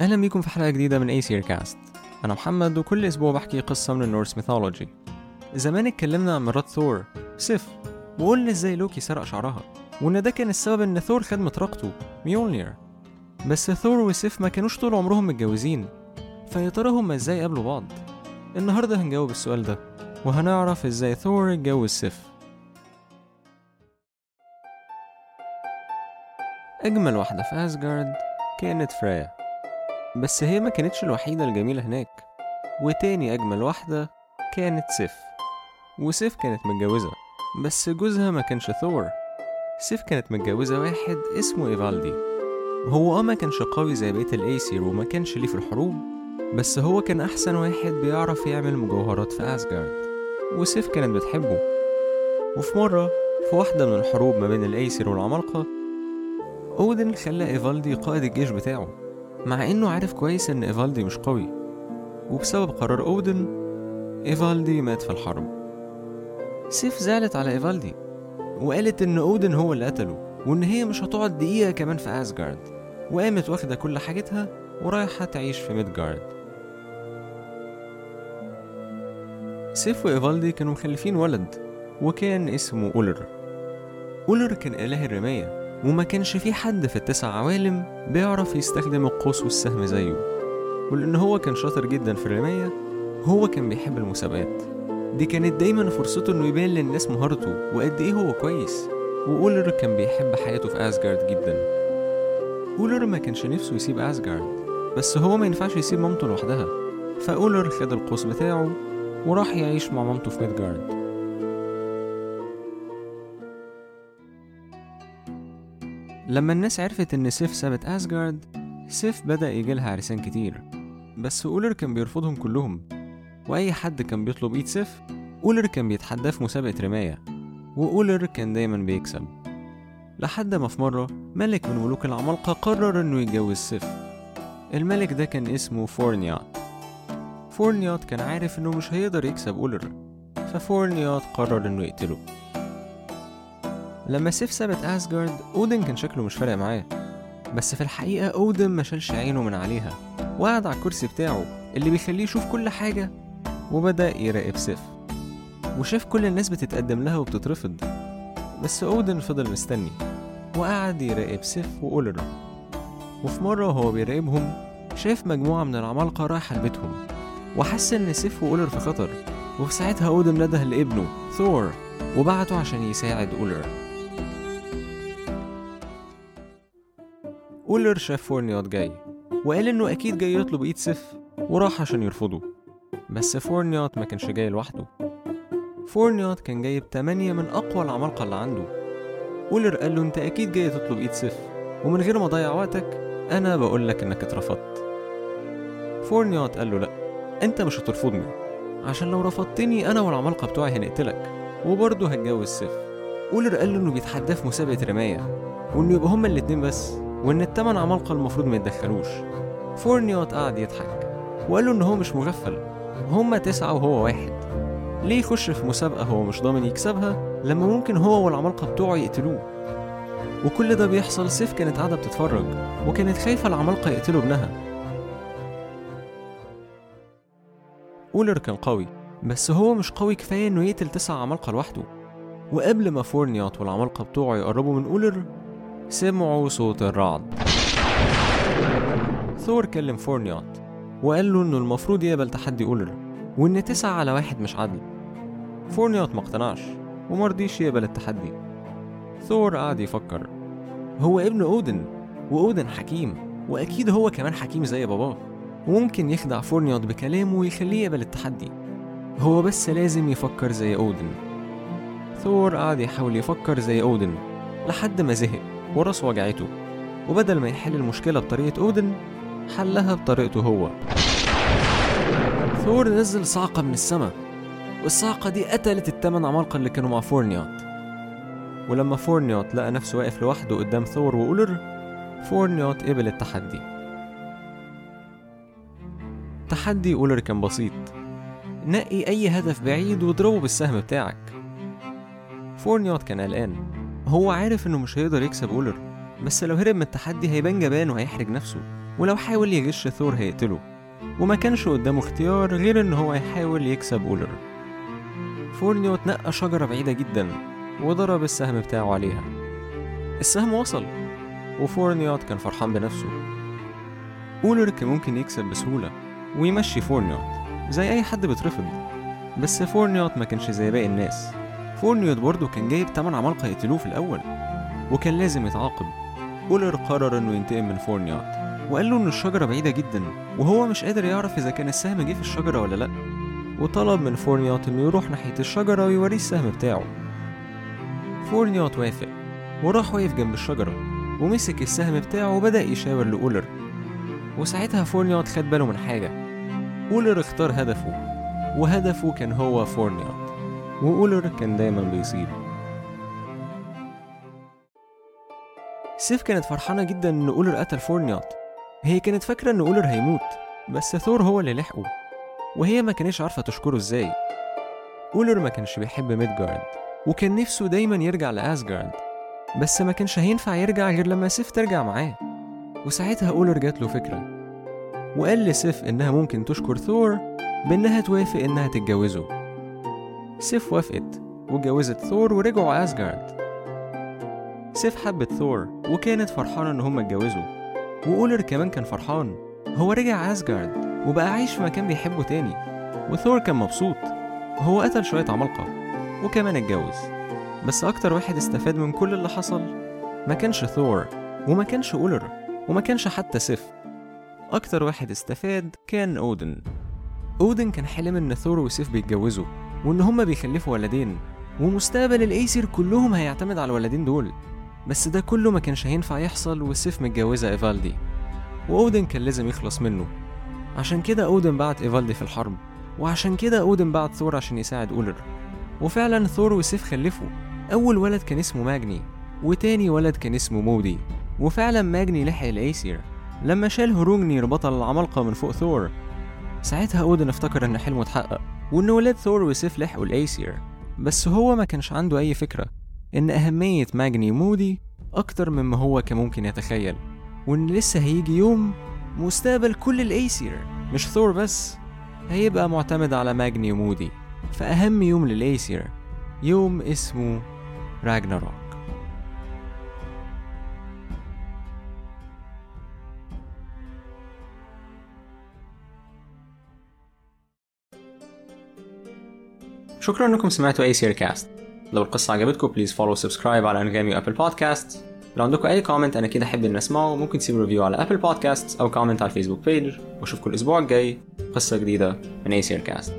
أهلا بيكم في حلقة جديدة من أي كاست أنا محمد وكل أسبوع بحكي قصة من ال Norse mythology. زمان اتكلمنا عن مرات ثور. سيف وقلنا إزاي لوكي سرق شعرها وإن ده كان السبب إن ثور خد مطرقته ميولنير. بس ثور وسيف ما كانوش طول عمرهم متجوزين. فيا ترى هما إزاي قابلوا بعض؟ النهاردة هنجاوب السؤال ده وهنعرف إزاي ثور اتجوز سيف. أجمل واحدة في أسجارد كانت فريا. بس هي ما كانتش الوحيدة الجميلة هناك. وتاني أجمل واحدة كانت سيف. وسيف كانت متجوزة بس جوزها ما كانش ثور. سيف كانت متجوزة واحد اسمه إيفالدي. هو آه ما كانش قوي زي بقية الأيسير وما كانش ليه في الحروب بس هو كان أحسن واحد بيعرف يعمل مجوهرات في أسجارد. وسيف كانت بتحبه. وفي مرة في واحدة من الحروب ما بين الأيسير والعمالقة أودن خلى إيفالدي قائد الجيش بتاعه. مع إنه عارف كويس إن إيفالدي مش قوي. وبسبب قرار أودن إيفالدي مات في الحرب. سيف زعلت على إيفالدي وقالت إن أودن هو اللي قتله وإن هي مش هتقعد دقيقة كمان في أسجارد وقامت واخدة كل حاجتها ورايحة تعيش في ميدجارد سيف وإيفالدي كانوا مخلفين ولد وكان اسمه أولر. أولر كان إله الرماية. وما كانش في حد في التسع عوالم بيعرف يستخدم القوس والسهم زيه. ولأن هو كان شاطر جدا في الرماية هو كان بيحب المسابقات. دي كانت دايما فرصته إنه يبين للناس مهارته وقد إيه هو كويس. وأولر كان بيحب حياته في أسجارد جدا. أولر ما كانش نفسه يسيب أسجارد بس هو ما ينفعش يسيب مامته لوحدها. فأولر خد القوس بتاعه وراح يعيش مع مامته في ميدجارد لما الناس عرفت إن سيف سابت أسجارد سيف بدأ يجيلها عرسان كتير. بس أولر كان بيرفضهم كلهم. وأي حد كان بيطلب إيد سيف أولر كان بيتحداه في مسابقة رماية. وأولر كان دايما بيكسب. لحد ما في مرة ملك من ملوك العمالقة قرر إنه يتجوز سيف. الملك ده كان اسمه فورنيات فورنيات كان عارف إنه مش هيقدر يكسب أولر. ففورنيات قرر إنه يقتله. لما سيف سابت أسجارد أودن كان شكله مش فارق معاه. بس في الحقيقة أودن ما شالش عينه من عليها وقعد على الكرسي بتاعه اللي بيخليه يشوف كل حاجة وبدأ يراقب سيف. وشاف كل الناس بتتقدم لها وبتترفض. بس أودن فضل مستني وقعد يراقب سيف وأولر وفي مرة وهو بيراقبهم شاف مجموعة من العمالقة رايحة لبيتهم وحس إن سيف وأولر في خطر. وفي ساعتها أودن نده لابنه ثور وبعته عشان يساعد أولر. أولر شاف فورنيوت جاي وقال إنه أكيد جاي يطلب إيد سيف وراح عشان يرفضه. بس فورنيوت ما كانش جاي لوحده. فورنيوت كان جايب تمانية من أقوى العمالقة اللي عنده. أولر قال له أنت أكيد جاي تطلب إيد سيف ومن غير ما أضيع وقتك أنا بقول لك إنك اترفضت. فورنيوت قال له لأ أنت مش هترفضني عشان لو رفضتني أنا والعمالقة بتوعي هنقتلك وبرضه هتجوز سيف. أولر قال له إنه بيتحداه في مسابقة رماية وإنه يبقى هما الاتنين بس. وإن التمن عمالقة المفروض ما يتدخلوش. فورنيوت قعد يضحك. وقال له إن هو مش مغفل. هما تسعة وهو واحد. ليه يخش في مسابقة هو مش ضامن يكسبها لما ممكن هو والعمالقة بتوعه يقتلوه؟ وكل ده بيحصل سيف كانت قاعدة بتتفرج وكانت خايفة العمالقة يقتلوا ابنها. أولر كان قوي بس هو مش قوي كفاية إنه يقتل تسع عمالقة لوحده. وقبل ما فورنيوت والعمالقة بتوعه يقربوا من أولر سمعوا صوت الرعد. ثور كلم فورنيات وقال له إنه المفروض يقبل تحدي أولر وإن تسعة على واحد مش عدل. فورنيات مقتنعش ومرضيش يقبل التحدي. ثور قعد يفكر هو ابن أودن وأودن حكيم وأكيد هو كمان حكيم زي باباه. وممكن يخدع فورنيات بكلامه ويخليه يقبل التحدي. هو بس لازم يفكر زي أودن. ثور قعد يحاول يفكر زي أودن لحد ما زهق. وراسه وجعته. وبدل ما يحل المشكلة بطريقة أودن حلها بطريقته هو. ثور نزل صعقة من السماء والصعقة دي قتلت التمن عمالقة اللي كانوا مع فورنيوت ولما فورنيوت لقى نفسه واقف لوحده قدام ثور وأولر فورنيوت قبل التحدي. تحدي أولر كان بسيط. نقي أي هدف بعيد واضربه بالسهم بتاعك. فورنيوت كان قلقان. هو عارف إنه مش هيقدر يكسب أولر بس لو هرب من التحدي هيبان جبان وهيحرج نفسه ولو حاول يغش ثور هيقتله وما كانش قدامه اختيار غير إن هو يحاول يكسب أولر. فورنيوت نقى شجرة بعيدة جدا وضرب السهم بتاعه عليها. السهم وصل وفورنيوت كان فرحان بنفسه. أولر كان ممكن يكسب بسهولة ويمشي فورنيوت زي أي حد بيترفض. بس فورنيوت ما كانش زي باقي الناس. فورنيوت برضه كان جايب تمن عمالقة يقتلوه في الأول وكان لازم يتعاقب. أولر قرر إنه ينتقم من فورنيوت وقال له إن الشجرة بعيدة جدا وهو مش قادر يعرف إذا كان السهم جه في الشجرة ولا لأ. وطلب من فورنيوت إنه يروح ناحية الشجرة ويوريه السهم بتاعه. فورنيوت وافق وراح واقف جنب الشجرة ومسك السهم بتاعه وبدأ يشاور لأولر. وساعتها فورنيوت خد باله من حاجة. أولر اختار هدفه وهدفه كان هو فورنيوت وأولر كان دايما بيصيب سيف كانت فرحانة جدا إن أولر قتل فورنيوت هي كانت فاكرة إن أولر هيموت بس ثور هو اللي لحقه وهي ما كانتش عارفة تشكره إزاي. أولر ما كانش بيحب ميدجارد وكان نفسه دايما يرجع لأسجارد بس ما كانش هينفع يرجع غير لما سيف ترجع معاه. وساعتها أولر جات له فكرة وقال لسيف إنها ممكن تشكر ثور بإنها توافق إنها تتجوزه. سيف وافقت واتجوزت ثور ورجعوا أسجارد. سيف حبت ثور وكانت فرحانة إن هما اتجوزوا. وأولر كمان كان فرحان هو رجع أسجارد وبقى عايش في مكان بيحبه تاني. وثور كان مبسوط هو قتل شوية عمالقة وكمان اتجوز. بس أكتر واحد استفاد من كل اللي حصل ما كانش ثور وما كانش أولر وما كانش حتى سيف. أكتر واحد استفاد كان أودن. أودن كان حلم إن ثور وسيف بيتجوزوا. وإن هما بيخلفوا ولدين ومستقبل الأيسير كلهم هيعتمد على الولدين دول. بس ده كله ما كانش هينفع يحصل وسيف متجوزة إيفالدي. وأودن كان لازم يخلص منه. عشان كده أودن بعت إيفالدي في الحرب وعشان كده أودن بعت ثور عشان يساعد أولر. وفعلا ثور وسيف خلفوا. أول ولد كان اسمه ماجني وتاني ولد كان اسمه مودي. وفعلا ماجني لحق الأيسير. لما شال هروجنير بطل العمالقة من فوق ثور ساعتها أودن افتكر إن حلمه اتحقق. وإن ولاد ثور وسيف لحقوا الأيسير بس هو ما كانش عنده أي فكرة إن أهمية ماجني ومودي أكتر مما هو كان ممكن يتخيل وإن لسه هيجي يوم مستقبل كل الأيسير. مش ثور بس هيبقى معتمد على ماجني ومودي فأهم يوم للأيسير يوم اسمه راجناروك. شكرا إنكم سمعتوا أي سير كاست لو القصة عجبتكم please follow subscribe على انغامي و Apple Podcast لو عندكم أي comment أنا كده أحب ان أسمعه. ممكن تسيبوا review على Apple Podcast أو comment على ال Facebook page وأشوفكم الأسبوع الجاي. قصة جديدة من أيسير كاست